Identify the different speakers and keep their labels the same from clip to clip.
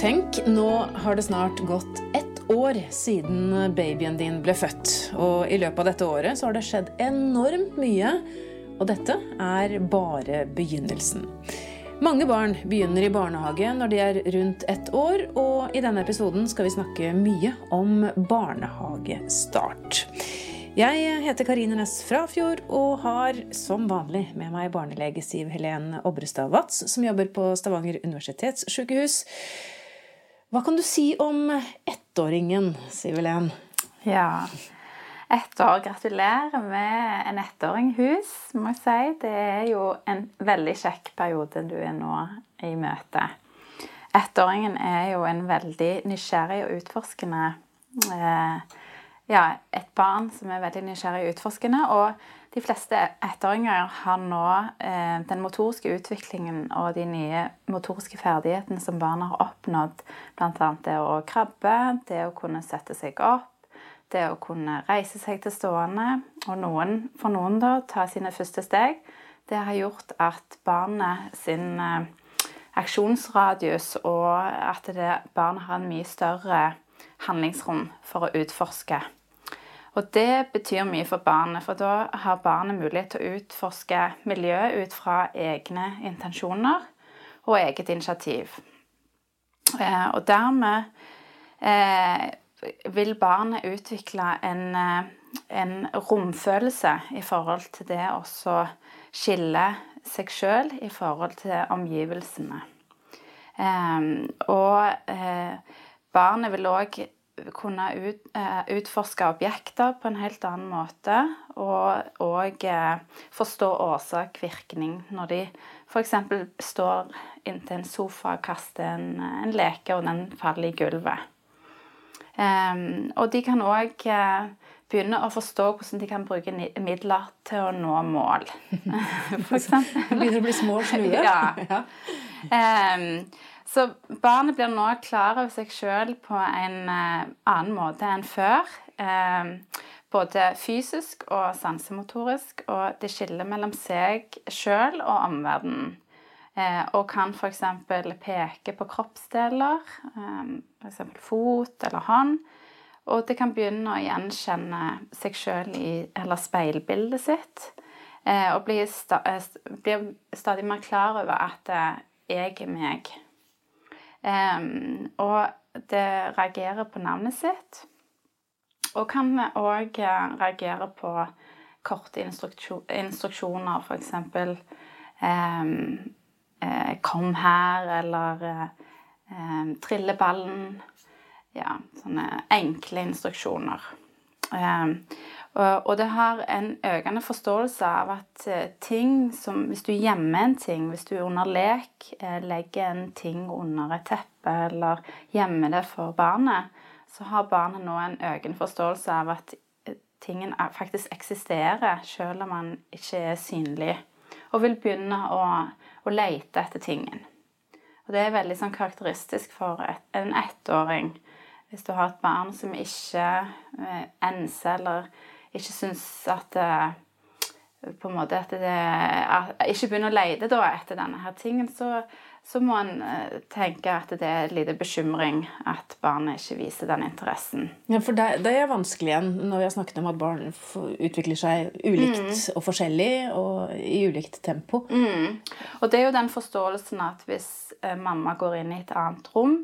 Speaker 1: Tenk, nå har det snart gått ett år siden babyen din ble født. Og i løpet av dette året så har det skjedd enormt mye. Og dette er bare begynnelsen. Mange barn begynner i barnehage når de er rundt ett år, og i denne episoden skal vi snakke mye om barnehagestart. Jeg heter Karine Næss Frafjord og har som vanlig med meg barnelege Siv Helen Obrestad Watz, som jobber på Stavanger universitetssykehus. Hva kan du si om ettåringen, Siv Helen?
Speaker 2: Ja, ett år. Gratulerer med en ettåringhus, må jeg si. Det er jo en veldig kjekk periode du er nå i møte. Ettåringen er jo en veldig nysgjerrig og utforskende eh, ja, et barn som er veldig nysgjerrig og utforskende. Og de fleste ettåringer har nå eh, den motoriske utviklingen og de nye motoriske ferdighetene som barna har oppnådd. Bl.a. det å krabbe, det å kunne sette seg opp, det å kunne reise seg til stående. Og noen, for noen da, ta sine første steg. Det har gjort at barnet sin eh, aksjonsradius og at barnet har en mye større handlingsrom for å utforske. Og det betyr mye for barnet, for da har barnet mulighet til å utforske miljøet ut fra egne intensjoner og eget initiativ. Eh, og dermed eh, vil barnet utvikle en, eh, en, romfølelse i forhold til det å skille seg sjøl i forhold til omgivelsene. Og barnet vil òg kunne ut, eh, utforske objekter på en helt annen måte. Og, og eh, forstå årsak-virkning når de f.eks. står inntil en sofa og kaster en, en, leke, og den faller i gulvet. Um, og de kan òg uh, begynne å forstå hvordan de kan bruke midler til å nå mål.
Speaker 1: For eksempel. Begynner å bli små slue?
Speaker 2: ja. Um, så barnet blir nå klar over seg sjøl på en eh, annen måte enn før. Eh, både fysisk og sansemotorisk, og det skiller mellom seg sjøl og omverdenen. Eh, og kan f.eks. peke på kroppsdeler, f.eks. fot eller hånd. Og det kan begynne å gjenkjenne seg sjøl i eller speilbildet sitt. Og bli stadig mer klar over at jeg er meg. Um, og det reagerer på navnet sitt. Og kan òg reagere på korte instruksjoner, f.eks. Um, eh, 'Kom her', eller um, 'Trille ballen'. Ja, sånne enkle instruksjoner. Og det har en økende forståelse av at eh, ting som Hvis du gjemmer en ting, hvis du under lek eh, legger en ting under et teppe eller gjemmer det for barnet, så har barnet nå en økende forståelse av at eh, tingen faktisk eksisterer, selv om den ikke er synlig. Og vil begynne å, å lete etter tingen. Og det er veldig sånn karakteristisk for et, en ettåring. Hvis du har et barn som ikke enser eller ikke syns at eh, på en måte at det at Ikke begynner å lete etter denne her tingen, så, så må en eh, tenke at det er en liten bekymring at barnet ikke viser den interessen.
Speaker 1: Ja, for det, det er vanskelig igjen når vi har snakket om at barn utvikler seg ulikt mm. og forskjellig og i ulikt tempo.
Speaker 2: Mm. Og det er jo den forståelsen at hvis eh, mamma går inn i et annet rom,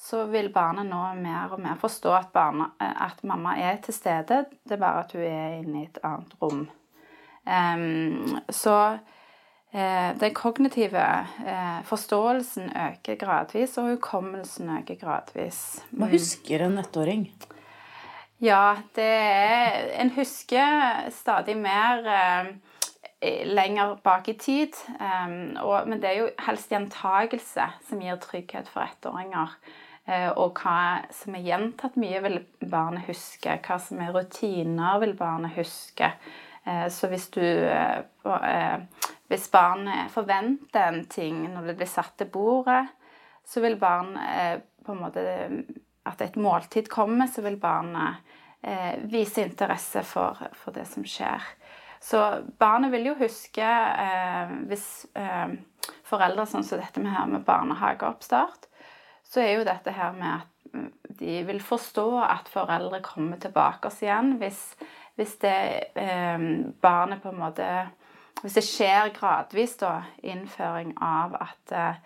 Speaker 2: så vil barnet nå mer og mer forstå at, barna, eh, at, mamma er til stede. Det er bare at hun er inne i et annet rom. Um, så eh, den kognitive eh, forståelsen øker gradvis, og hukommelsen øker gradvis.
Speaker 1: Hva mm. husker en ettåring?
Speaker 2: Ja, det er En husker stadig mer eh, lenger bak i tid. Um, og, men det er jo helst gjentagelse som gir trygghet for ettåringer. Eh, og hva som er gjentatt mye, vil barnet huske. Hva som er rutiner, vil barnet huske. Eh, så hvis du eh, Hvis barnet forventer en ting når det blir satt til bordet, så vil barn på en måte At et måltid kommer, så vil barnet vise interesse for, for det som skjer. Så barnet vil jo huske hvis foreldre sånn som dette med her med barnehageoppstart, så er jo dette her med at mm, de vil forstå at foreldre kommer tilbake oss igjen hvis, hvis det eh, barnet på en måte Hvis det skjer gradvis, da, innføring av at eh,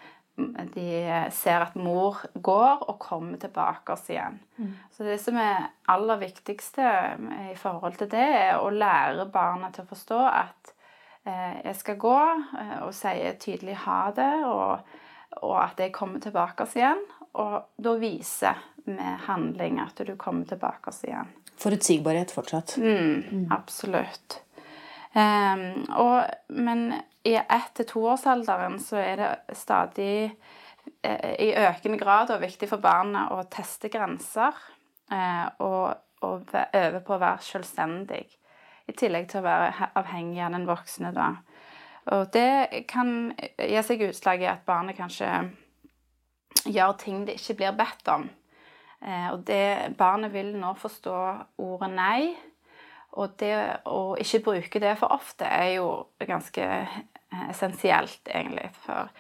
Speaker 2: de ser at mor går og kommer tilbake oss igjen. Mm. Så det som er aller viktigste eh, i forhold til det, er å lære barna til å forstå at eh, jeg skal gå, eh, og si tydelig ha det, og, og, at jeg kommer tilbake igjen. Og da viser med handling at du kommer tilbake igjen.
Speaker 1: Forutsigbarhet fortsatt.
Speaker 2: Mm, mm. Absolutt. Um, og, men i ett- til toårsalderen så er det stadig eh, i økende grad og viktig for barna å teste grenser eh, og, og øve på å være selvstendig. I tillegg til å være avhengig av den voksne, da. Og det kan gi seg utslag i at barnet kanskje gjør ting det ikke blir bedt om. Eh, og det barnet vil nå forstå ordet nei og det å ikke bruke det for ofte er jo ganske eh, essensielt, egentlig. For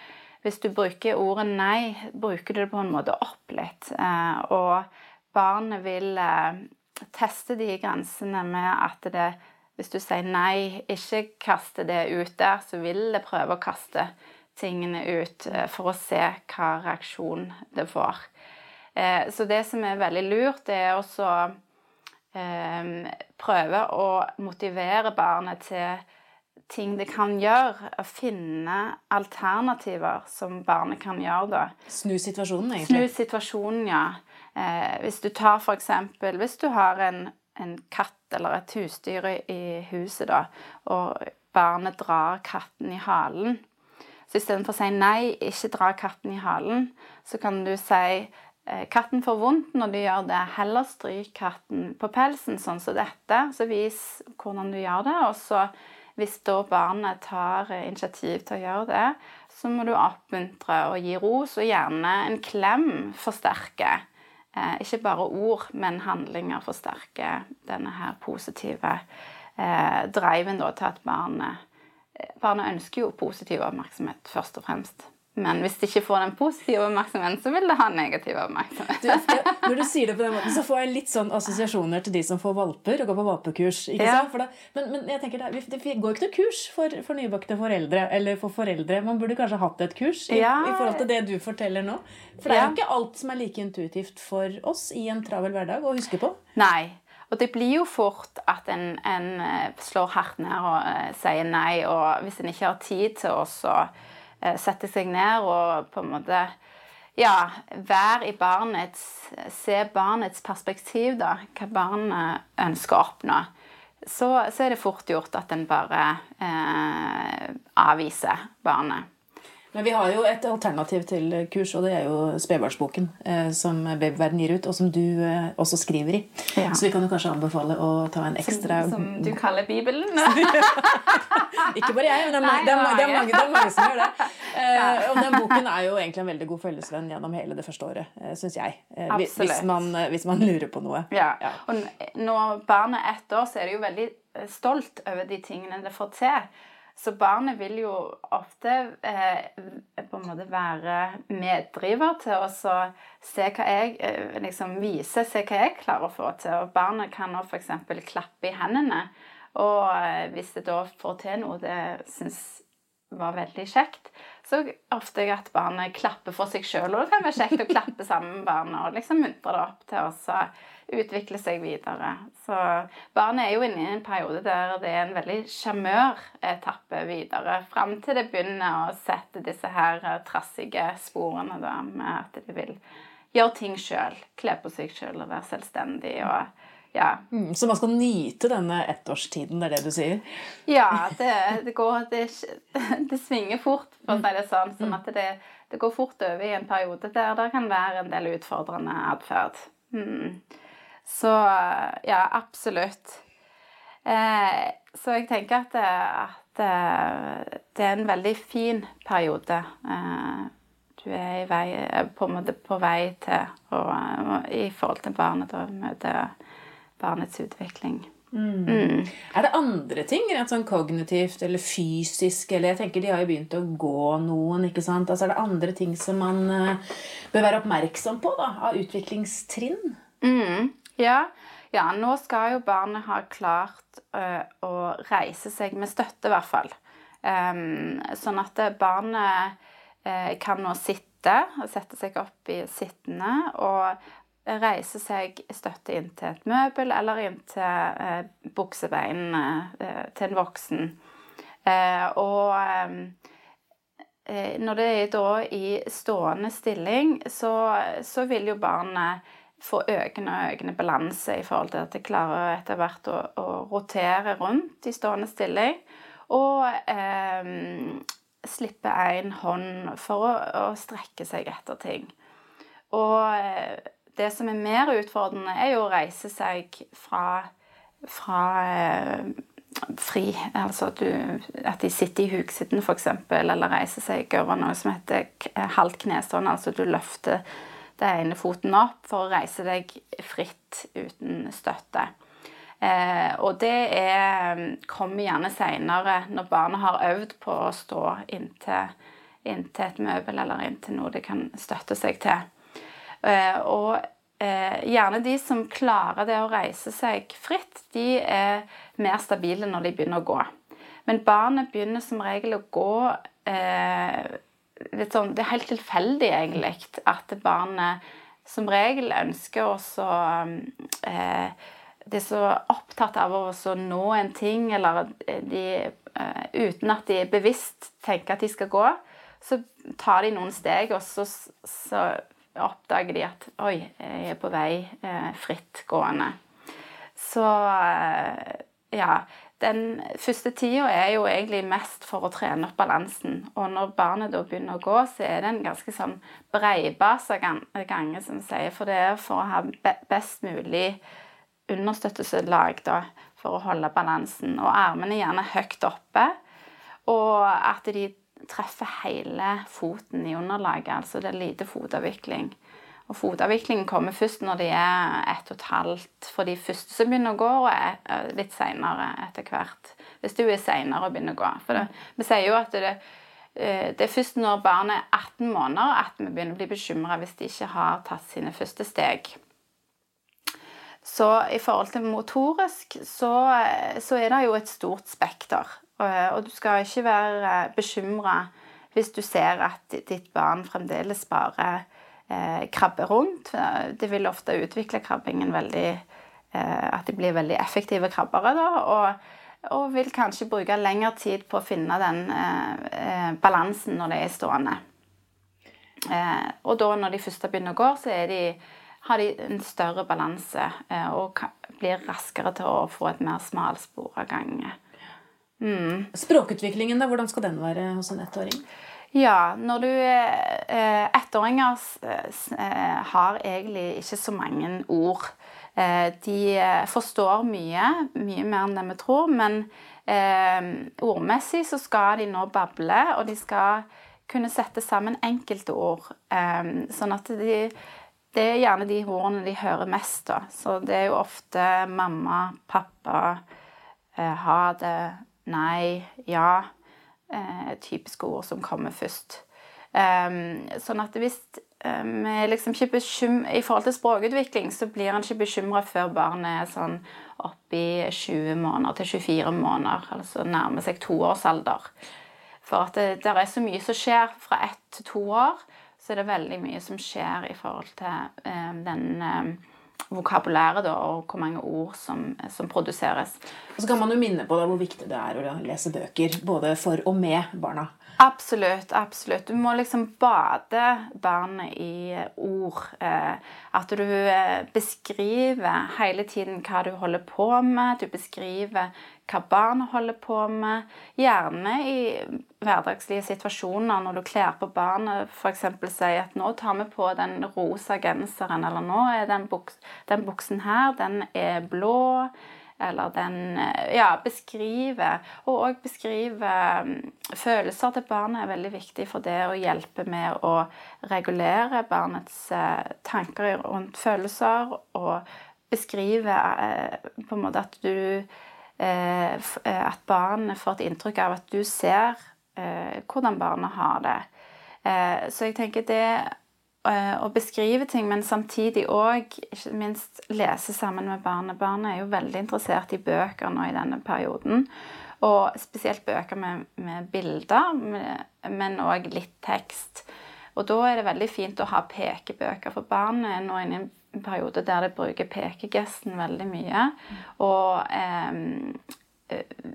Speaker 2: hvis du bruker ordet 'nei', bruker du det på en måte opp litt. Eh, og barnet vil teste de grensene med at det Hvis du sier 'nei', ikke kaste det ut der, så vil det prøve å kaste tingene ut for å se hva reaksjon det får. Så det som er veldig lurt, det er også å prøve å motivere barnet til ting det kan gjøre. Å finne alternativer som barnet kan gjøre. da.
Speaker 1: Snu situasjonen, egentlig.
Speaker 2: Snu situasjonen, ja. Eh, hvis du tar eksempel Hvis du har en, en katt eller et husdyr i huset, da, og barnet drar katten i halen Så istedenfor å si nei, ikke dra katten i halen, så kan du si Eh, katten får vondt når du gjør det. Heller stryk katten på pelsen, sånn som dette. Så vis hvordan du gjør det. Og så, hvis da barnet tar initiativ til å gjøre det, så må du oppmuntre og gi ros, og gjerne en klem forsterker. Eh, ikke bare ord, men handlinger forsterker denne her positive eh, driven da, til at barnet eh, Barnet ønsker jo positiv oppmerksomhet, først og fremst. Men hvis det ikke får den positive oppmerksomheten, så vil det ha negativ oppmerksomhet.
Speaker 1: Du, når du sier det på den måten, så får jeg litt sånn assosiasjoner til de som får valper og går på valpekurs. ikke ja. sant? Da, men, men, jeg tenker det, det går ikke noe kurs for, for nybakte foreldre. Eller for foreldre. Man burde kanskje hatt et kurs i, ja. i forhold til det du forteller nå. For det er jo ikke alt som er like intuitivt for oss i en travel hverdag å huske på.
Speaker 2: Nei. Og det blir jo fort at en, en eh, slår hardt ned og uh, sier nei, og hvis en ikke har tid til å Eh, sette seg ned og på en måte ja, være i barnets Se barnets perspektiv, da. Hva barnet ønsker å oppnå. Så, så er det fort gjort at en bare eh, avviser barnet.
Speaker 1: Men vi har jo et alternativ til kurs, og det er jo Spedbarnsboken, eh, som Babyverden gir ut, og som du eh, også skriver i. Ja. Så vi kan jo kanskje anbefale å ta en ekstra
Speaker 2: Som, som du kaller Bibelen?
Speaker 1: Ikke bare jeg, men det er, Nei, det, er, det, er mange, det er, mange, som gjør det. Eh, og den boken er jo egentlig en veldig god følgesvenn gjennom hele det første året, eh, syns jeg. Eh, hvis, man, eh, hvis, man, lurer på noe.
Speaker 2: Ja. ja. Og når barnet er ett år, så er det jo veldig stolt over de tingene det får til. Så barnet vil jo ofte eh, på en måte være meddriver til å se hva jeg eh, liksom vise, se hva jeg klarer å få til. Og barnet kan nå f.eks. klappe i hendene. Og eh, hvis det da får til noe det syns var veldig kjekt, så ofte at barnet klapper for seg sjøl. Og det kan være kjekt å klappe sammen med barnet og liksom muntre det opp til å utvikle seg videre. Så barnet er jo inne i en periode der det er en veldig sjarmøretappe videre. Fram til det begynner å sette disse her eh, trassige sporene da, med at de vil gjøre ting sjøl. Kle på seg sjøl og være selvstendig. og ja.
Speaker 1: Mm, så man skal nyte denne ettårstiden, det er det du sier?
Speaker 2: Ja, det, det går det, det, svinger fort, for å si det sånn. sånn at det, det, går fort over i en periode der det kan være en del utfordrende atferd. Mm. Så ja, absolutt. Eh, så jeg tenker at, at, eh, det er en veldig fin periode. Eh, du er vei, på, på, vei til og, i forhold til barnet da møte barnets utvikling.
Speaker 1: Mm. Er det andre ting, rent sånn kognitivt eller fysisk, eller jeg tenker de har jo begynt å gå noen, ikke sant? Altså Er det andre ting som man uh, bør være oppmerksom på da, av utviklingstrinn?
Speaker 2: Mm. Ja. ja. nå skal jo barnet ha klart uh, å reise seg med støtte, i hvert fall. Um, sånn at barnet uh, kan nå sitte, sette seg opp i sittende og reise seg støtte inn til et møbel eller inn til eh, buksebeinene eh, til en voksen. Eh, og eh, når det er da i stående stilling, så, så, vil jo barnet få økende og økende balanse i forhold til at det klarer etter hvert å, å rotere rundt i stående stilling. Og eh, slippe én hånd for å, å strekke seg etter ting. Og eh, det som er mer utfordrende, er jo å reise seg fra, fra eh, fri. Altså at, du, at, de sitter i huksitten, f.eks., eller reiser seg over noe som heter halvt knestående. Altså du løfter den ene foten opp for å reise deg fritt uten støtte. Eh, og det er, kommer gjerne seinere, når barnet har øvd på å stå inntil, inntil et møbel eller inntil noe det kan støtte seg til. Eh, og eh, gjerne de som klarer det å reise seg fritt, de er mer stabile når de begynner å gå. Men barnet begynner som regel å gå eh, litt sånn Det er helt tilfeldig, egentlig, at barnet som regel ønsker også så De er så opptatt av å nå en ting, eller de Uten at de bevisst tenker at de skal gå, så tar de noen steg, og så, så oppdager de at oi, jeg er på vei eh, frittgående. Så eh, ja. Den første tida er jo egentlig mest for å trene opp balansen. Og når barnet da begynner å gå, så er det en ganske sånn breibasa gange, som sier. For det er for å ha best mulig understøttelseslag da, for å holde balansen. Og armene gjerne høyt oppe. Og at de treffer hele foten i underlaget. Altså det er lite fotavvikling. Og fotavviklingen kommer først når de er ett og et halvt for de første som begynner å gå, og er litt seinere etter hvert. Hvis du er seinere og begynner å gå. For det, vi sier jo at det, eh, det, er først når barnet er 18 måneder at vi begynner å bli bekymra hvis de ikke har tatt sine første steg. Så i forhold til motorisk så, så er det jo et stort spekter. Og du skal ikke være bekymra hvis du ser at ditt barn fremdeles bare eh, krabber rundt. Det vil ofte utvikle krabbingen veldig eh, At de blir veldig effektive krabbere. da, og, og, vil kanskje bruke lengre tid på å finne den eh, eh balansen når de er stående. Eh, og da når de først begynner å gå, så de, har de en større balanse eh, og blir raskere til å få et mer smalspora gange.
Speaker 1: Mm. Språkutviklingen, da, hvordan skal den være hos en ettåring?
Speaker 2: Ja, når du eh, Ettåringer eh, har egentlig ikke så mange ord. Eh, de forstår mye, mye mer enn det vi tror. Men ordmessig så skal de nå bable, og de skal kunne sette sammen enkelte ord. sånn at de det er gjerne de ordene de hører mest, da. Så det er jo ofte mamma, pappa, ha det, nei, ja. Eh, typiske ord som kommer først. Um, sånn at hvis um, liksom I forhold til språkutvikling så blir en ikke bekymra før barnet er sånn oppi 20 måneder til 24 måneder, altså nærmer seg toårsalder. For at det, det, er så mye som skjer fra ett til to år, så er det veldig mye som skjer i forhold til um, den vokabulæret og hvor mange ord som, som, produseres.
Speaker 1: Og så kan man jo minne på da, hvor viktig det er å lese bøker både for og med barna.
Speaker 2: Absolutt. absolutt. Du må liksom bade barnet i ord. Eh, at du eh, beskriver hele tiden hva du holder på med. Du beskriver hva barnet holder på med. Gjerne i hverdagslige situasjoner når du kler på barnet. F.eks. si at nå tar vi på den rosa genseren, eller nå er den buksen her, den er blå eller den eh, Ja, beskrive. Og òg beskrive mm, følelser til barnet er veldig viktig for det å hjelpe med å regulere barnets eh, tanker rundt følelser. Og beskriver eh, på en måte at du eh, eh, At barnet får et inntrykk av at du ser eh, hvordan barnet har det. Eh, så jeg tenker det eh, å beskrive ting, men samtidig òg ikke minst lese sammen med barnet. Barnet er jo veldig interessert i bøker nå i denne perioden. Og spesielt bøker med, med bilder, men òg litt tekst. Og da er det veldig fint å ha pekebøker, for barnet er nå inne i en periode der det bruker pekegesten veldig mye. Og eh, eh,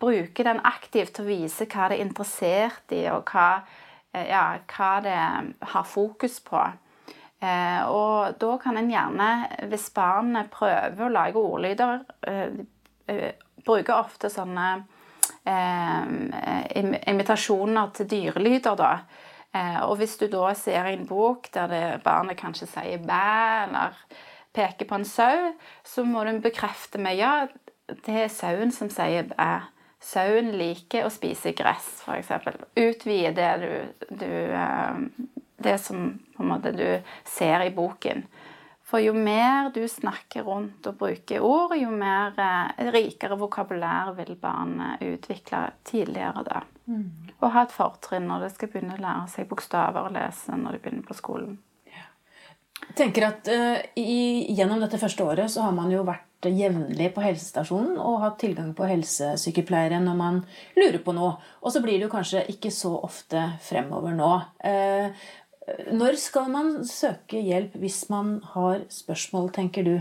Speaker 2: bruker den aktivt til å vise hva det er interessert i, og hva, eh, ja, hva det har fokus på. Eh, og da kan en gjerne, hvis barnet prøver å lage ordlyder eh, eh, Bruker ofte sånne eh, im- imitasjoner til dyrelyder, da. Eh, og hvis du da ser en bok der det, barnet kanskje sier bæ, eller peker på en sau, så må du bekrefte med ja, det er sauen som sier bæ. Sauen liker å spise gress, f.eks. Utvide det du, du eh, Det som på en måte du ser i boken. For jo mer du snakker rundt og bruker ord, jo mer eh, rikere vokabulær vil barnet utvikle tidligere da. Og ha et fortrinn når det skal begynne å lære seg bokstaver og lese når de begynner på skolen.
Speaker 1: Jeg tenker at uh, i, Gjennom dette første året så har man jo vært jevnlig på helsestasjonen og hatt tilgang på helsesykepleiere når man lurer på noe. Og så blir det jo kanskje ikke så ofte fremover nå. Eh, når skal man søke hjelp hvis man har spørsmål, tenker du?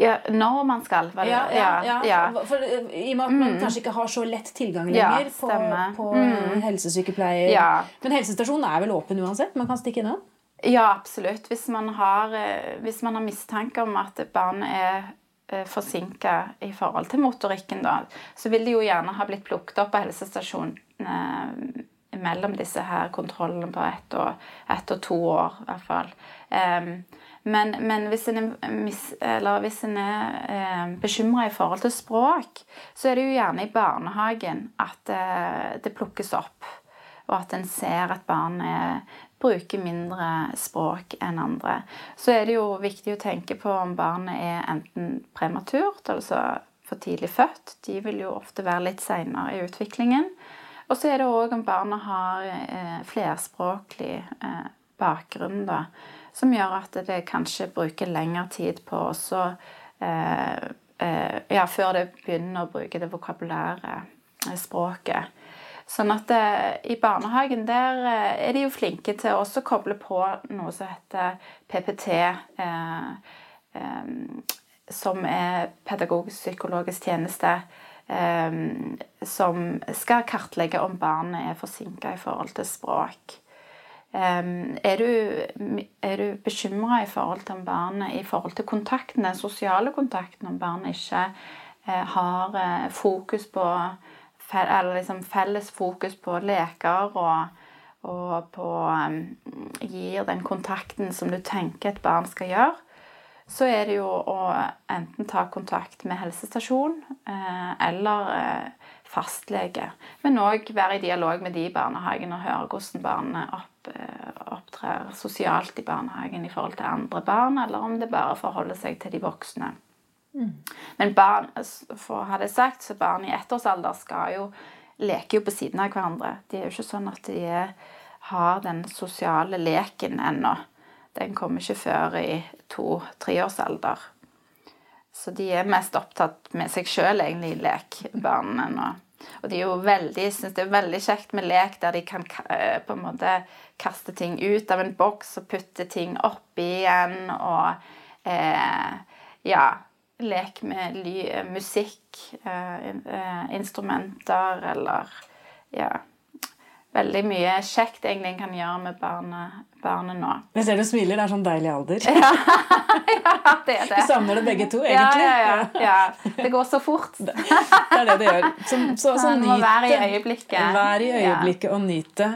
Speaker 2: Ja, når man skal, vel? ja.
Speaker 1: For, eh, I og med at man kanskje ikke har så lett tilgang
Speaker 2: Ja,
Speaker 1: lenger på, på mm. helsesykepleier.
Speaker 2: Ja.
Speaker 1: Men helsestasjonen er vel åpen uansett? Man kan stikke innom?
Speaker 2: Ja, absolutt. Hvis man har, eh, hvis man har mistanke om at barnet er forsinka i forhold til motorikken, da, så vil de jo gjerne ha blitt plukket opp på helsestasjonen eh, mellom disse her kontrollene på ett og, ett og to år, i hvert fall. Um, men, men hvis en er, mis, er eh, bekymra i forhold til språk, så er det jo gjerne i barnehagen at eh, det plukkes opp. Og at en ser at barnet bruker mindre språk enn andre. Så er det jo viktig å tenke på om barnet er enten prematurt, altså for tidlig født. De vil jo ofte være litt seinere i utviklingen. Og så er det òg om barnet har eh, flerspråklig eh, bakgrunn, da. Som gjør at det kanskje bruker lengre tid på også eh, eh, Ja, før det begynner å bruke det vokabulære eh, språket. Sånn at eh, i barnehagen der eh, er de jo flinke til å også koble på noe som heter PPT. Eh, eh, som er pedagogisk-psykologisk tjeneste. eh, som skal kartlegge om barnet er forsinka i forhold til språk. Eh, er du, er du bekymra i forhold til om barnet i forhold til kontaktene, sosiale kontaktene, om barnet ikke har fokus på eller liksom felles fokus på leker og, og på um, gir den kontakten som du tenker et barn skal gjøre, så er det jo å enten ta kontakt med helsestasjon eh, eller eh, fastlege. Men òg være i dialog med de i barnehagen og høre hvordan barnet opp, eh, opptrer sosialt i barnehagen i forhold til andre barn, eller om det bare forholder seg til de voksne. Men barn, for å ha det sagt, så barn i ettårsalder skal jo leke jo på siden av hverandre. De er jo ikke sånn at de har den sosiale leken ennå. Den kommer ikke før i to-treårsalder. Så de er mest opptatt med seg sjøl, egentlig, i lek, barna nå. Og de er jo veldig, synes det er veldig kjekt med lek der de kan eh, på en måte kaste ting ut av en boks og putte ting oppi igjen. Og eh, ja Lek med ly, musikk, eh, eh, instrumenter eller Ja. Veldig mye kjekt egentlig en kan gjøre med barnet, barnet nå.
Speaker 1: Jeg ser du smiler. Det er sånn deilig alder.
Speaker 2: Ja, det er
Speaker 1: Vi
Speaker 2: det.
Speaker 1: savner det begge to, egentlig.
Speaker 2: ja, ja, ja. Det går så fort.
Speaker 1: Det er det det gjør. Så, så, så nyt
Speaker 2: det. Vær
Speaker 1: i
Speaker 2: øyeblikket. Mm.
Speaker 1: Vær i øyeblikket og nyt det.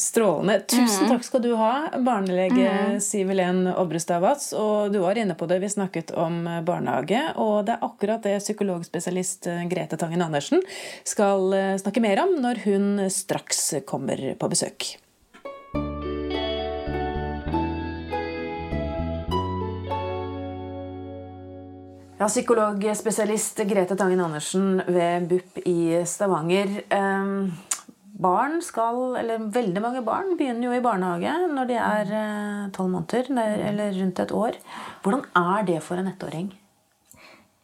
Speaker 1: Strålende. Tusen takk skal du ha, barnelege
Speaker 2: Mm.
Speaker 1: Siv Helen Obrestad Watz. Og du var inne på det, vi snakket om barnehage. Og det er akkurat det psykologspesialist eh, Grete Tangen Andersen skal eh, snakke mer om når hun straks kommer på besøk. Ja, Psykologspesialist Grete Tangen Andersen ved BUP i Stavanger. Barn skal, eller Veldig mange barn begynner jo i barnehage når de er tolv måneder, eller rundt et år. Hvordan er det for en ettåring?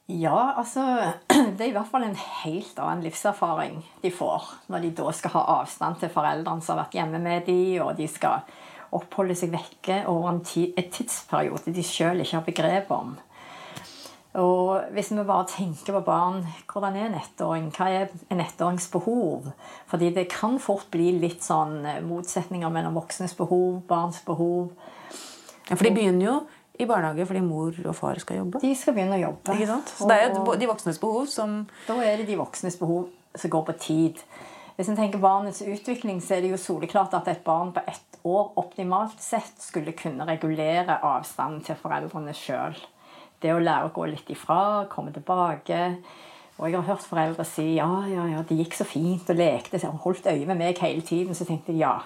Speaker 3: Ja, altså Det er i hvert fall en helt annen livserfaring de får når de da skal ha avstand til foreldrene som har vært hjemme med dem, og de skal oppholde seg vekke over en tidsperiode de sjøl ikke har begrep om. Og Hvis vi bare tenker på barn Hvordan er en ettåring? Hva er en ettårings behov? Fordi det kan fort bli litt sånn motsetninger mellom voksnes behov, barns behov.
Speaker 1: Ja, For de begynner jo i barnehage fordi mor og far skal jobbe.
Speaker 3: De skal begynne å jobbe.
Speaker 1: Ikke sant? Så det er de voksnes behov som
Speaker 3: Da er det de voksnes behov som går på tid. Hvis en tenker barnets utvikling, så er det jo soleklart at et barn på ett år optimalt sett skulle kunne regulere avstanden til foreldrene sjøl. Det å lære å gå litt ifra, komme tilbake. Og jeg har hørt foreldre si ja, ja, ja, det gikk så fint og lekte. og holdt øye med meg hele tiden. Så tenkte jeg ja,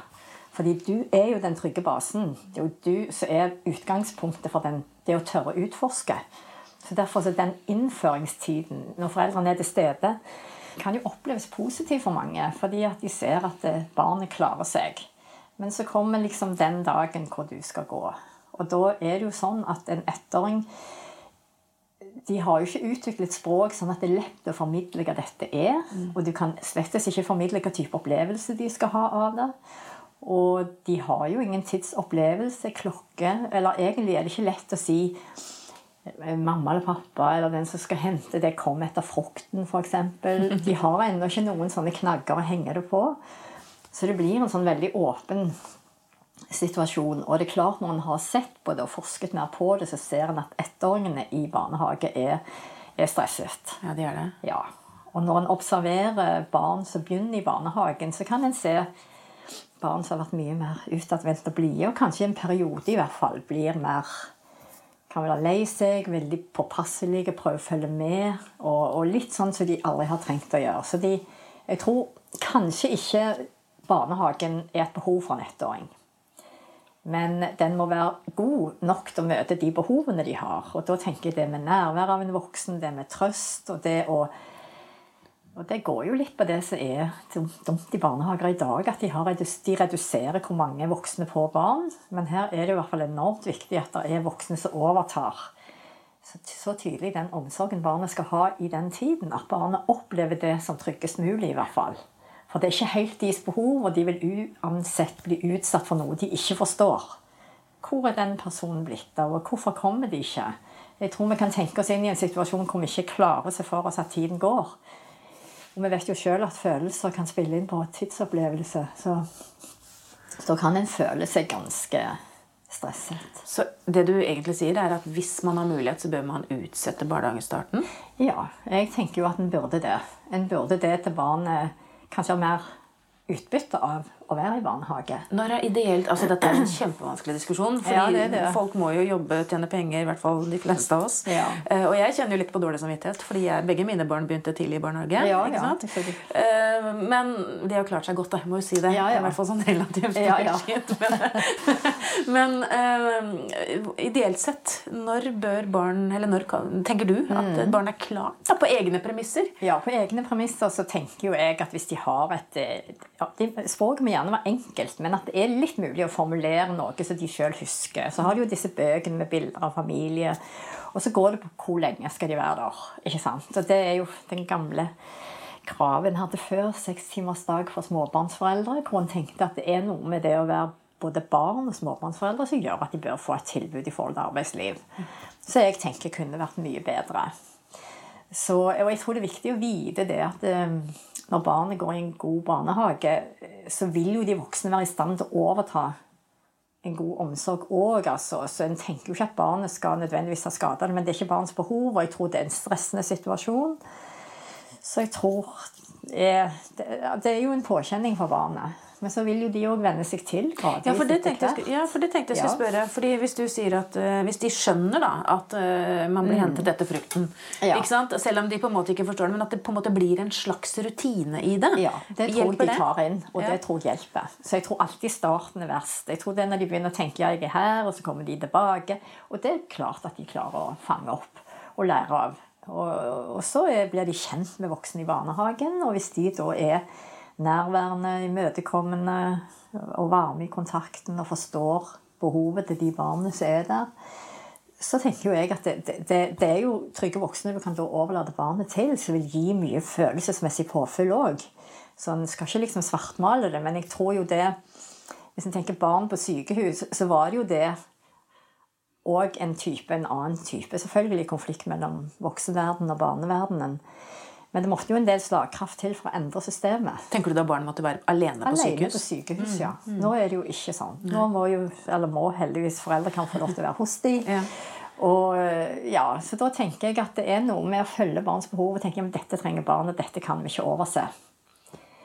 Speaker 3: fordi du er jo den trygge basen. Det er jo du som er utgangspunktet for den, det å tørre å utforske. Så Derfor så den innføringstiden, når foreldrene er til stede, kan jo oppleves positiv for mange. Fordi at de ser at eh, barnet klarer seg. Men så kommer liksom den dagen hvor du skal gå. Og da er det jo sånn at en ettåring de har jo ikke utviklet språk sånn at det er lett å formidle hva dette er. Mm. Og du kan slett ikke formidle hva type opplevelse de skal ha av det. Og de har jo ingen tidsopplevelse, klokke Eller egentlig er det ikke lett å si eh, mamma eller pappa eller den som skal hente det, kom etter frukten, f.eks. De har ennå ikke noen sånne knagger å henge det på. Så det blir en sånn veldig åpen situasjon. Og det er klart når en har sett på det og forsket mer på det, så ser en at ettåringene i barnehage er, er stresset.
Speaker 1: Ja, de er det.
Speaker 3: Ja. Og når en observerer barn som begynner i barnehagen, så kan en se barn som har vært mye mer utadvendt og blide, og kanskje i en periode i hvert fall blir mer kan være lei seg, veldig påpasselige, prøve å følge med. Og, og, litt sånn som de aldri har trengt å gjøre. Så de, jeg tror kanskje ikke barnehagen er et behov for en ettåring. Men den må være god nok til å møte de behovene de har. Og da tenker jeg det med nærvær av en voksen, det med trøst og det å og Det går jo litt på det som er dumt i barnehager i dag, at de, redus, de, reduserer hvor mange voksne på barn. Men her er det i hvert fall enormt viktig at det er voksne som overtar. Så tydelig den omsorgen barnet skal ha i den tiden. At barnet opplever det som tryggest mulig, i hvert fall. For det er ikke helt deres behov, og de vil uansett bli utsatt for noe de ikke forstår. Hvor er den personen blitt av, og hvorfor kommer de ikke? Jeg tror vi kan tenke oss inn i en situasjon hvor vi ikke klarer å se for oss at tiden går. Og vi vet jo sjøl at følelser kan spille inn på tidsopplevelse. Så da kan en føle seg ganske stresset.
Speaker 1: Så det du egentlig sier, er at hvis man har mulighet, så bør man utsette barnehagestarten?
Speaker 3: Ja, jeg tenker jo at en burde det. En burde det til barnet kanskje har mer utbytte av å være i barnehage.
Speaker 1: Når er ideelt, altså Dette er en kjempevanskelig diskusjon. fordi ja, det det. Folk må jo jobbe, tjene penger, i hvert fall de fleste av oss. Ja. Uh, og jeg kjenner jo litt på dårlig samvittighet, fordi jeg, begge mine barn begynte tidlig i barnehage. Ja? Uh, men de har klart seg godt, da. Jeg må jo si det. I hvert fall sånn relativt. men, men uh, ideelt sett, når bør barn Eller når tenker du at mm. barn er klart da, på egne premisser?
Speaker 3: Ja, på egne premisser så tenker jo jeg at hvis de har et ja, Språket må gjerne være enkelt, men at det er litt mulig å formulere noe som de sjøl husker. Så har de jo disse bøkene med bilder av familie. Og så går det på hvor lenge skal de være der. ikke sant? Og det er jo den gamle kravet en hadde før, sekstimersdag for småbarnsforeldre, hvor en tenkte at det er noe med det å være både barn og småbarnsforeldre som gjør at de bør få et tilbud i forhold til arbeidsliv. Så jeg tenker kunne vært mye bedre. Så, og jeg tror det er viktig å vite det at eh, når barnet går i en god barnehage, så vil jo de voksne være i stand til å overta en god omsorg òg. Altså. Så en tenker jo ikke at barnet skal nødvendigvis ha skade, men det er ikke barns behov, og jeg tror det er en stressende situasjon. Så jeg tror det, det er jo en påkjenning for barnet. Men så vil jo de òg venne seg til
Speaker 1: gradvis. Ja, for det tenkte jeg, ja, for det tenkte jeg skulle spørre. Fordi Hvis du sier at uh, hvis de skjønner da, at uh, man blir mm. hentet etter frukten ja. ikke sant? Selv om de på en måte ikke forstår det, men at det på en måte blir en slags rutine i det.
Speaker 3: Ja, det tror hjelper jeg de tar inn, og ja. det tror jeg hjelper. Så jeg tror alltid starten er verst. Jeg tror det er når de begynner å tenke ja, jeg er her, og så kommer de tilbake. Og det er klart at de klarer å fange opp. og lære av. Og, og så blir de kjent med voksne i barnehagen, og hvis de da er nærværende, imøtekommende og varme i kontakten og forstår behovet til de barna som er der, så tenker jo jeg at det, det, det, er jo trygge voksne du kan da overlate barnet til, som vil gi mye følelsesmessig påfyll òg. Så en skal ikke liksom svartmale det, men jeg tror jo det Hvis en tenker barn på sykehus, så var det jo det òg en type, en annen type. Selvfølgelig konflikt mellom voksenverdenen og barneverdenen. Men det måtte jo en del slagkraft til for å endre systemet.
Speaker 1: Tenker du da barnet måtte være alene på sykehus?
Speaker 3: alene på sykehus, ja. Mm, mm. Nå er det jo ikke sånn. Nå må jo, eller må heldigvis foreldre kan få lov til å være hos de. ja. Og ja, Så da tenker jeg at det er noe med å følge barns behov og tenke at dette trenger barnet, dette kan vi ikke overse.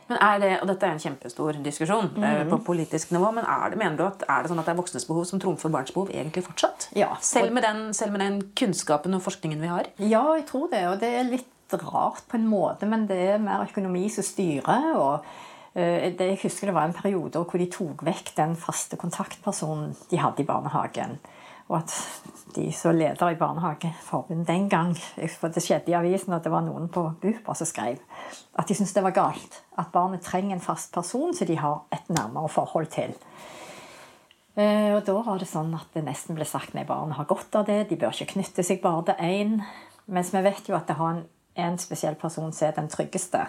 Speaker 1: Men er det, og Dette er en kjempestor diskusjon mm -hmm. på politisk nivå, men er det, mener du at, er det sånn at det er voksnes behov som trumfer barns behov egentlig fortsatt?
Speaker 3: Ja.
Speaker 1: Selv med, den, selv med den kunnskapen og forskningen vi har?
Speaker 3: Ja, jeg tror det. Og det er litt rart på en måte, men det er mer økonomi som styrer. og eh, det, Jeg husker det var en periode hvor de tok vekk den faste kontaktpersonen de hadde i barnehagen. Og at de som leder i Barnehageforbundet den gang For det skjedde i avisen at det var noen på BUPA som skrev at de syntes det var galt. At barnet trenger en fast person som de har et nærmere forhold til. Eh, og da var det sånn at det nesten ble sagt nei, barnet har godt av det. De bør ikke knytte seg bare til én. Mens vi vet jo at det har en, en spesiell person som er den tryggeste.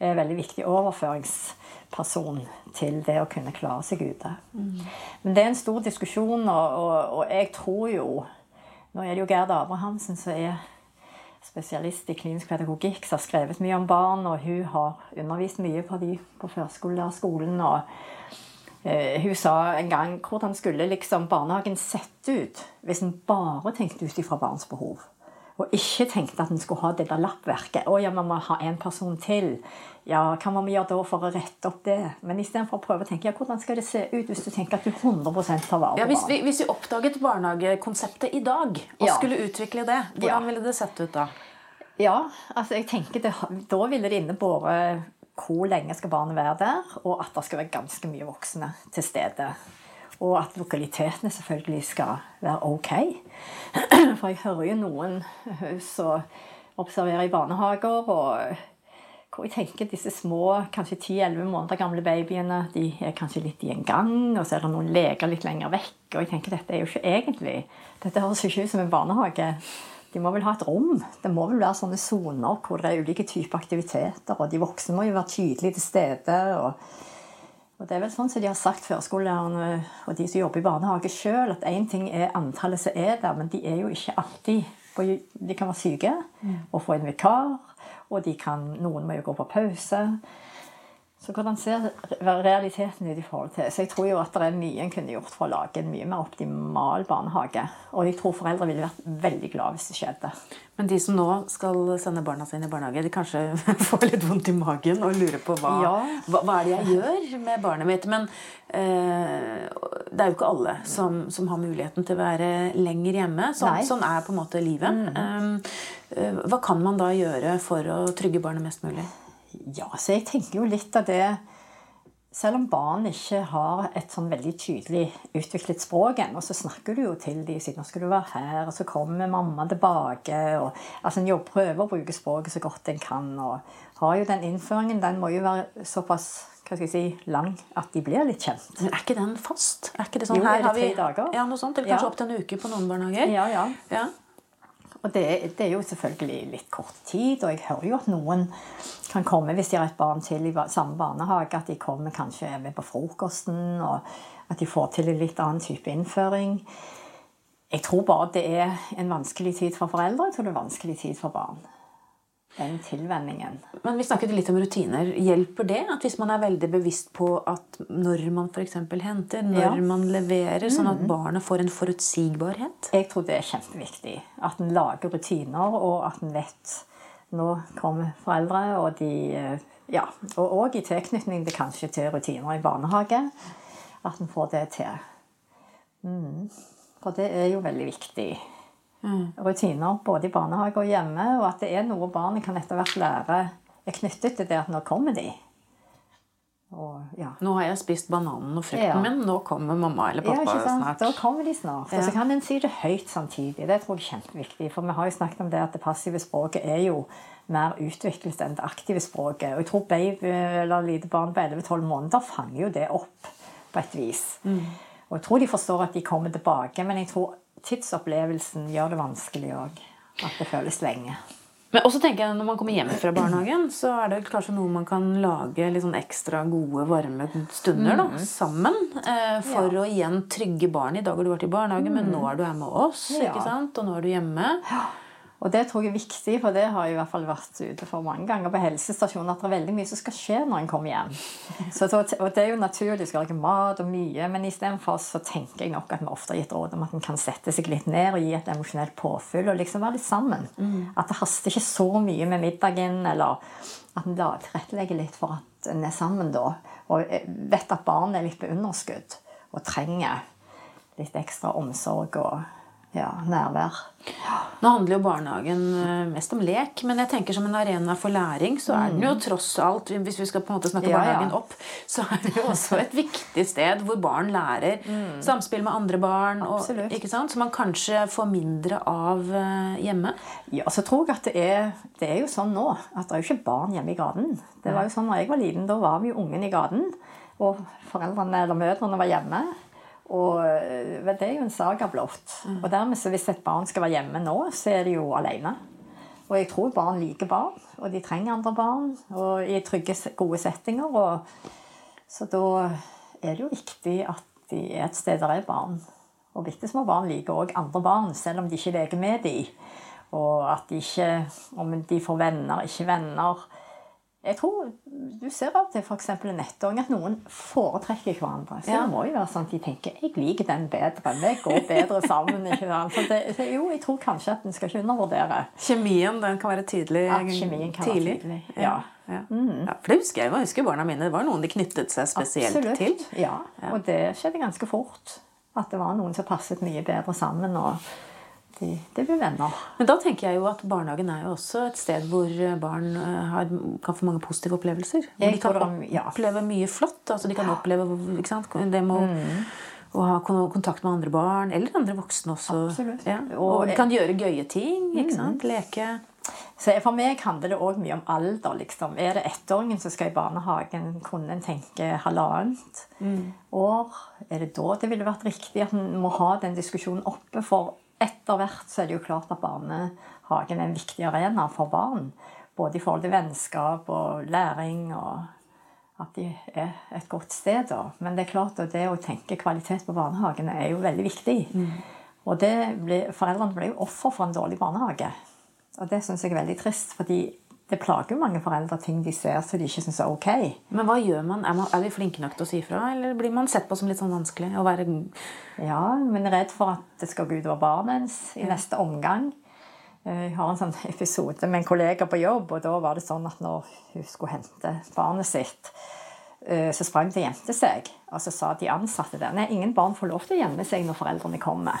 Speaker 3: er en veldig viktig overføringsperson til det å kunne klare seg ute. Mm. Men det er en stor diskusjon, og, og, og jeg tror jo Nå er det jo Gerd Abrahamsen som er spesialist i klinisk pedagogikk som har skrevet mye om barn, og hun har undervist mye på de på førskolelærerskolen. og eh, Hun sa en gang hvordan skulle liksom barnehagen sett ut hvis en bare tenkte ut ifra barns behov. Og ikke tenkte at en skulle ha det der lappverket. 'Å ja, vi må ha en person til.' Ja, hva må vi gjøre da for å rette opp det? Men istedenfor å prøve å tenke ja, hvordan skal det se ut hvis du tenker at du 100 tar vare på
Speaker 1: ja, hvis vi, hvis vi oppdaget barnehagekonseptet i dag og ja. skulle utvikle det, hvordan ville det sett ut da?
Speaker 3: Ja, altså jeg tenker det, Da ville det innebåret hvor lenge skal barnet være der, og at det skal være ganske mye voksne til stede. Og at lokalitetene selvfølgelig skal være ok. For jeg hører jo noen som observerer i barnehager og hvor jeg tenker disse små, kanskje 10-11 måneder gamle babyene de er kanskje litt i en gang, og så er det noen leger litt lenger vekk. Og jeg tenker dette er jo ikke egentlig Dette høres jo ikke ut som en barnehage. De må vel ha et rom. Det må vel være sånne soner hvor det er ulike typer aktiviteter, og de voksne må jo være tydelige til stede. og og det er vel sånn som de har sagt førskolelærerne og de som jobber i barnehage sjøl, at én ting er antallet som er der, men de er jo ikke alltid De kan være syke og få en vikar og kan, noen må jo gå på pause. Så hvordan ser realiteten ut i forhold til Så jeg tror jo at det er mye en kunne gjort for å lage en mye mer optimal barnehage. Og jeg tror foreldre ville vært veldig glad hvis det skjedde.
Speaker 1: Men de som nå skal sende barna sine i barnehage, de kanskje får litt vondt i magen og lurer på hva, ja. hva, hva er det jeg gjør med barnet mitt? Men eh, det er jo ikke alle som, som, har muligheten til å være lenger hjemme. Sånn, sånn er på en måte livet. Mm. Eh, hva kan man da gjøre for å trygge barnet mest mulig?
Speaker 3: Ja, så jeg tenker jo litt av det Selv om barn ikke har et sånn veldig tydelig utviklet språk ennå, så snakker du jo til dem sier nå skal du være her, og så kommer mamma tilbake. og altså En prøver å bruke språket så godt en kan. og har jo Den innføringen den må jo være såpass hva skal jeg si, lang at de blir litt kjent.
Speaker 1: Men Er ikke den fast? Er ikke det sånn,
Speaker 3: jo, her er det tre vi, dager.
Speaker 1: Ja, noe sånt, Eller kanskje ja. opptil en uke på noen barnehager?
Speaker 3: Ja, ja. ja. Og det, det, er jo selvfølgelig litt kort tid, og jeg hører jo at noen kan komme hvis de har et barn til i samme barnehage, at de kommer kanskje med på frokosten, og at de får til en litt annen type innføring. Jeg tror bare det er en vanskelig tid for foreldre, jeg det er en vanskelig tid for barn den tilvenningen.
Speaker 1: Men vi snakket litt om rutiner. Hjelper det at hvis man er veldig bevisst på at når man f.eks. henter, når ja. man leverer, sånn at barna får en forutsigbarhet?
Speaker 3: Jeg tror det er kjempeviktig. At en lager rutiner, og at en vet nå kommer foreldre, og de Ja, og òg i tilknytning til kanskje til rutiner i barnehage. At en får det til. Mm. For det er jo veldig viktig. Mm. rutiner både i barnehage og hjemme, og at det er noe barnet kan etter hvert lære er knyttet til det at nå kommer de. Og, ja.
Speaker 1: Nå har jeg spist bananen og frukten
Speaker 3: Ja.
Speaker 1: min, nå kommer mamma eller
Speaker 3: Ja,
Speaker 1: pappa
Speaker 3: ikke sant?
Speaker 1: snart.
Speaker 3: Da kommer de snart. Og så kan en si det høyt samtidig. Det tror jeg er kjempeviktig. For vi har jo snakket om det at det passive språket er jo mer utviklet enn det aktive språket. Og jeg tror baby eller lite barn på 11-12 måneder fanger jo det opp på et vis. Og jeg tror de forstår at de kommer tilbake, men jeg tror tidsopplevelsen gjør det vanskelig òg. At det føles lenge.
Speaker 1: Men også tenker jeg Når man kommer hjem fra barnehagen, så er det kanskje noe man kan lage litt sånn ekstra gode, varme stunder da, sammen. Eh, for
Speaker 3: Ja.
Speaker 1: å igjen trygge barnet. I dag har du vært i barnehage, men nå er du her med oss.
Speaker 3: Ja.
Speaker 1: ikke sant? Og nå er du hjemme.
Speaker 3: Og det tror jeg er viktig, for det har jeg i hvert fall vært ute for mange ganger på helsestasjonen, at det er veldig mye som skal skje når en kommer hjem. Så, og det er jo naturlig, du skal lage mat og mye, men istedenfor så tenker jeg nok at vi ofte har gitt råd om at en kan sette seg litt ned og gi et emosjonelt påfyll og liksom være litt sammen. At det haster ikke så mye med middagen, eller at en tilrettelegger litt for at en er sammen da. Og vet at barnet er litt på underskudd og trenger litt ekstra omsorg og ja, nærvær.
Speaker 1: Nå handler jo barnehagen eh, mest om lek, men jeg tenker som en arena for læring, så er den jo tross alt Hvis vi skal på en måte snakke
Speaker 3: ja,
Speaker 1: barnehagen ja. opp, så er det jo også et viktig sted hvor barn lærer samspill med andre barn. Og,
Speaker 3: Mm.
Speaker 1: Så man kanskje får mindre av eh, hjemme.
Speaker 3: Ja, så tror jeg at det er, det er jo sånn nå at det er jo ikke barn hjemme i gaten. Det var jo sånn når jeg var liten, da var vi jo ungen i gaten. Og foreldrene eller mødrene var hjemme. Og vel, det er jo en saga blått. Og dermed så hvis et barn skal være hjemme nå, så er de jo alene. Og jeg tror barn liker barn, og de trenger andre barn. Og i trygge, gode settinger. Og, så da er det jo viktig at de er et sted der er barn. Og bitte små barn liker òg andre barn, selv om de ikke leker med dem. Og at de ikke Om de får venner, ikke venner. Jeg tror Du ser av og til f.eks. en ettåring at noen foretrekker hverandre. Så
Speaker 1: Ja.
Speaker 3: det må jo være sånn at de tenker 'jeg liker den bedre'. Vi går bedre sammen. ikke sant? Så det, så jo, jeg tror kanskje at en skal ikke undervurdere.
Speaker 1: Kjemien den kan være tydelig?
Speaker 3: Ja, kjemien kan være tydelig. ja.
Speaker 1: Ja. Ja. For det husker jeg, jeg husker barna mine. Det var noen de knyttet seg spesielt
Speaker 3: Absolutt.
Speaker 1: til.
Speaker 3: Ja, og det skjedde ganske fort. At det var noen som passet mye bedre sammen. og de, de blir venner.
Speaker 1: Men da tenker jeg jo at barnehagen er jo også et sted hvor barn eh, har, kan få mange positive opplevelser. Hvor de kan oppleve mye flott. Altså de kan oppleve det med
Speaker 3: Mm.
Speaker 1: å ha kontakt med andre barn, eller andre voksne også. Ja.
Speaker 3: Og-
Speaker 1: de kan gjøre gøye ting.
Speaker 3: Mm.
Speaker 1: Leke.
Speaker 3: Så For meg handler det òg mye om alder. liksom. Er det ettåringen som skal i barnehagen, kunne en tenke halvannet år? Er det da det ville vært riktig at en må ha den diskusjonen oppe? For etter hvert så er det jo klart at barnehagen er en viktig arena for barn. Både i forhold til vennskap og læring og at de er et godt sted. Da. Men det er klart at det å tenke kvalitet på barnehagene er jo veldig viktig. Og det ble, foreldrene ble jo offer for en dårlig barnehage. Og det syns jeg er veldig trist, fordi det plager jo mange foreldre ting de ser som de ikke syns er ok.
Speaker 1: Men hva gjør man? Er, man? er vi flinke nok til å si fra, eller blir man sett på som litt sånn vanskelig? Å være
Speaker 3: Ja, men er redd for at det skal gå utover barnet ens i neste omgang. Eh, Jeg har en sånn episode med en kollega på jobb, og da var det sånn at når hun skulle hente barnet sitt, eh, så sprang det og gjemte seg. Og så sa de ansatte der nei, ingen barn får lov til å gjemme seg når foreldrene kommer.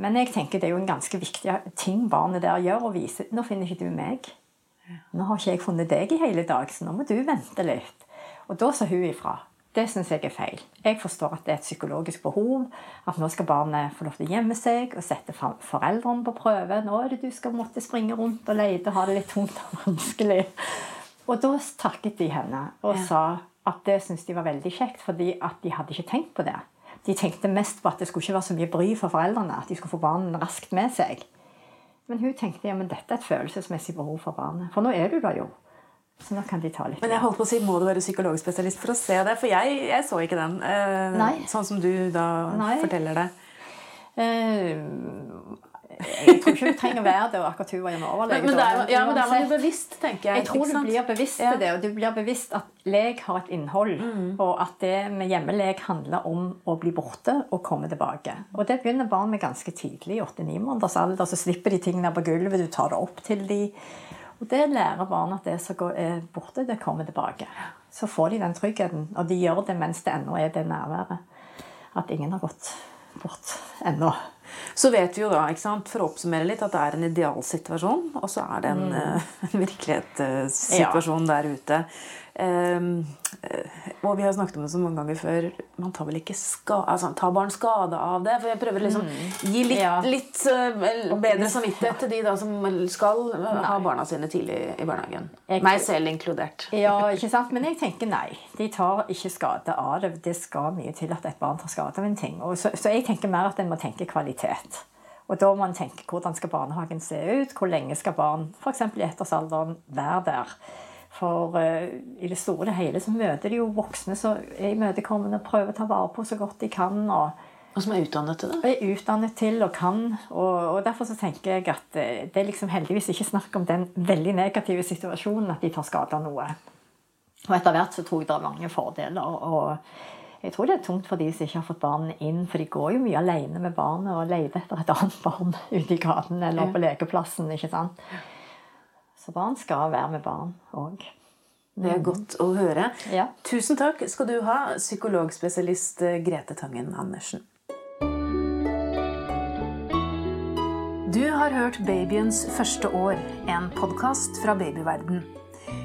Speaker 3: Men jeg tenker det er jo en ganske viktig ting barnet der gjør, å vise nå finner ikke du meg. Nå har ikke jeg funnet deg i hele dag, så nå må du vente litt. Og da sa hun ifra. Det syns jeg er feil. Jeg forstår at det er et psykologisk behov. At nå skal barnet få lov til å gjemme seg og sette foreldrene på prøve. Nå er det du skal måtte springe rundt og lete og ha det litt tungt og vanskelig. Og da takket de henne og
Speaker 1: Ja.
Speaker 3: sa at det syntes de var veldig kjekt, fordi at de hadde ikke tenkt på det. De tenkte mest på at det skulle ikke være så mye bry for foreldrene. At de skulle få barnet raskt med seg. Men hun tenkte ja, men dette er et følelsesmessig behov for barnet. For nå er du der jo. Så nå kan de ta litt
Speaker 1: Men jeg holdt på å si, må du være psykologspesialist for å se det? For jeg, jeg så ikke den. eh. Sånn som du da
Speaker 3: Nei.
Speaker 1: forteller det.
Speaker 3: Eh, Jeg tror ikke du trenger å være det, og akkurat hun var overlege.
Speaker 1: Men, men, ja, men der var du bevisst, tenker jeg.
Speaker 3: Jeg tror du blir bevisst
Speaker 1: Ja.
Speaker 3: det, og du blir bevisst at lek har et innhold.
Speaker 1: Mm.
Speaker 3: Og at det med hjemmelek handler om å bli borte og komme tilbake. Og det begynner barn med ganske tidlig, i 8-9 måneders alder. Så slipper de tingene på gulvet, du tar det opp til de. Og det lærer barn at det som går- er borte, det kommer tilbake. Så får de den tryggheten, og de gjør det mens det ennå er det nærværet. At ingen har gått bort ennå.
Speaker 1: Så vet vi jo da, ikke sant, for å oppsummere litt, at det er en idealsituasjon, og så er det en,
Speaker 3: Mm.
Speaker 1: eh, en virkelighetssituasjon der ute. Um, og vi har snakket om det så mange ganger før. Man tar vel ikke ska, altså, tar barn skade av det? For jeg prøver liksom gi litt,
Speaker 3: Ja.
Speaker 1: litt uh, bedre samvittighet til de da som skal uh, ha barna sine tidlig i barnehagen.
Speaker 3: Jeg-
Speaker 1: Meg selv inkludert.
Speaker 3: Ja, ikke sant? Men jeg tenker nei. De tar ikke skade av det. Det skal mye til at et barn tar skade av en ting. Og så, så jeg tenker mer at en må tenke kvalitet. Og da må en tenke hvordan skal barnehagen se ut? Hvor lenge skal barn f.eks. i ettårsalderen være der? For eh, i det store og hele så møter de jo voksne som er imøtekommende og prøver å ta vare på så godt de kan. og
Speaker 1: Og som er utdannet til det.
Speaker 3: er utdannet til og kan. Og, og Derfor så tenker jeg at eh, det er liksom heldigvis ikke snakk om den veldig negative situasjonen at de tar skade av noe. Og etter hvert så tror jeg det er mange fordeler. og jeg tror det er tungt for de som ikke har fått barn inn, for de går jo mye alene med barnet og leter etter et annet barn ute i gaten eller på lekeplassen. ikke sant? Så barn skal være med barn òg.
Speaker 1: Det er godt å høre.
Speaker 3: Ja.
Speaker 1: Tusen takk skal du ha, psykologspesialist Grete Tangen Andersen. Du har hørt Babyens første år, en podkast fra babyverden.